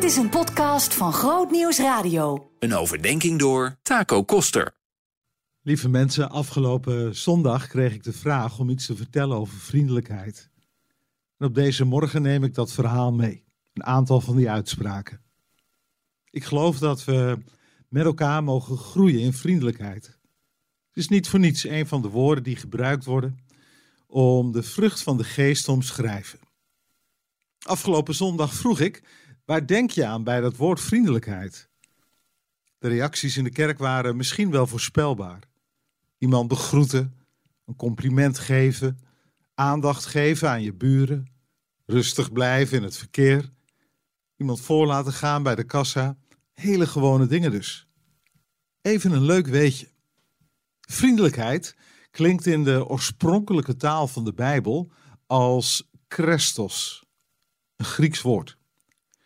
Dit is een podcast van Groot Nieuws Radio. Een overdenking door Taco Koster. Lieve mensen, afgelopen zondag kreeg ik de vraag om iets te vertellen over vriendelijkheid. En op deze morgen neem ik dat verhaal mee. Een aantal van die uitspraken. Ik geloof dat we met elkaar mogen groeien in vriendelijkheid. Het is niet voor niets een van de woorden die gebruikt worden om de vrucht van de geest te omschrijven. Afgelopen zondag vroeg ik: waar denk je aan bij dat woord vriendelijkheid? De reacties in de kerk waren misschien wel voorspelbaar. Iemand begroeten, een compliment geven, aandacht geven aan je buren, rustig blijven in het verkeer, iemand voor laten gaan bij de kassa. Hele gewone dingen dus. Even een leuk weetje. Vriendelijkheid klinkt in de oorspronkelijke taal van de Bijbel als Christos, een Grieks woord.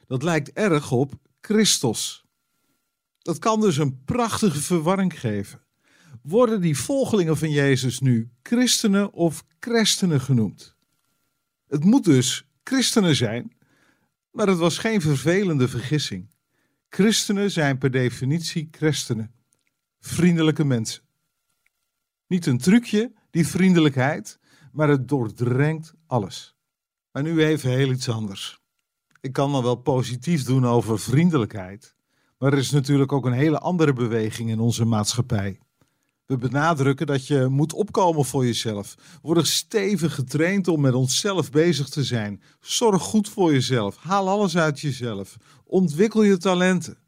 Dat lijkt erg op Christos. Dat kan dus een prachtige verwarring geven. Worden die volgelingen van Jezus nu christenen of christenen genoemd? Het moet dus christenen zijn, maar het was geen vervelende vergissing. Christenen zijn per definitie christenen, vriendelijke mensen. Niet een trucje, die vriendelijkheid, maar het doordrenkt alles. Maar nu even heel iets anders. Ik kan dan wel positief doen over vriendelijkheid, maar er is natuurlijk ook een hele andere beweging in onze maatschappij. We benadrukken dat je moet opkomen voor jezelf. We worden stevig getraind om met onszelf bezig te zijn. Zorg goed voor jezelf. Haal alles uit jezelf. Ontwikkel je talenten.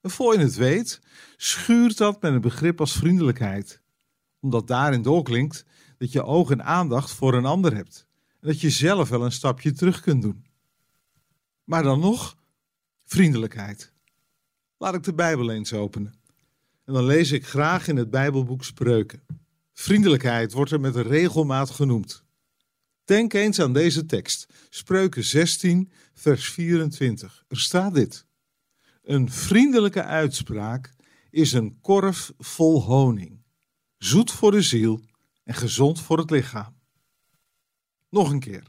En voor je het weet, schuurt dat met een begrip als vriendelijkheid. Omdat daarin doorklinkt dat je oog en aandacht voor een ander hebt. En dat je zelf wel een stapje terug kunt doen. Maar dan nog vriendelijkheid. Laat ik de Bijbel eens openen. En dan lees ik graag in het Bijbelboek Spreuken. Vriendelijkheid wordt er met regelmaat genoemd. Denk eens aan deze tekst, Spreuken 16, vers 24. Er staat dit. Een vriendelijke uitspraak is een korf vol honing, zoet voor de ziel en gezond voor het lichaam. Nog een keer.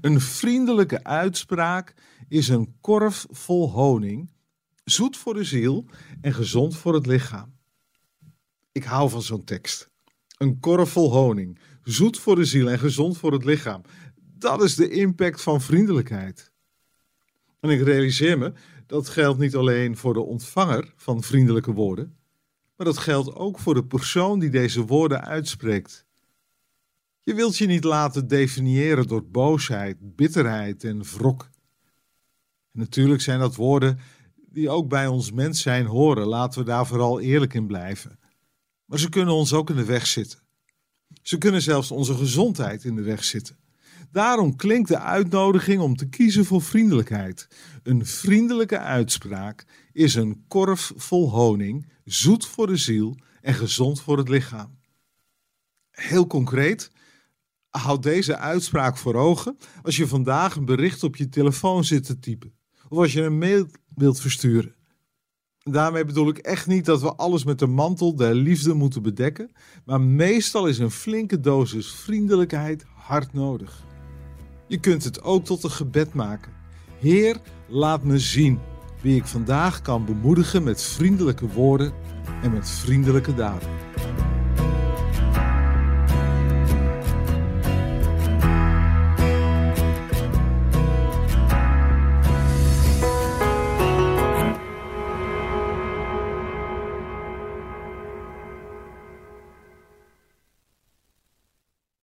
Een vriendelijke uitspraak is een korf vol honing, zoet voor de ziel en gezond voor het lichaam. Ik hou van zo'n tekst. Een korf vol honing, zoet voor de ziel en gezond voor het lichaam. Dat is de impact van vriendelijkheid. En ik realiseer me, dat geldt niet alleen voor de ontvanger van vriendelijke woorden, maar dat geldt ook voor de persoon die deze woorden uitspreekt. Je wilt je niet laten definiëren door boosheid, bitterheid en wrok. Natuurlijk zijn dat woorden die ook bij ons mens zijn horen. Laten we daar vooral eerlijk in blijven. Maar ze kunnen ons ook in de weg zitten. Ze kunnen zelfs onze gezondheid in de weg zitten. Daarom klinkt de uitnodiging om te kiezen voor vriendelijkheid. Een vriendelijke uitspraak is een korf vol honing, zoet voor de ziel en gezond voor het lichaam. Heel concreet, houd deze uitspraak voor ogen als je vandaag een bericht op je telefoon zit te typen of als je een mail wilt versturen. Daarmee bedoel ik echt niet dat we alles met de mantel der liefde moeten bedekken, maar meestal is een flinke dosis vriendelijkheid hard nodig. Je kunt het ook tot een gebed maken. Heer, laat me zien wie ik vandaag kan bemoedigen met vriendelijke woorden en met vriendelijke daden.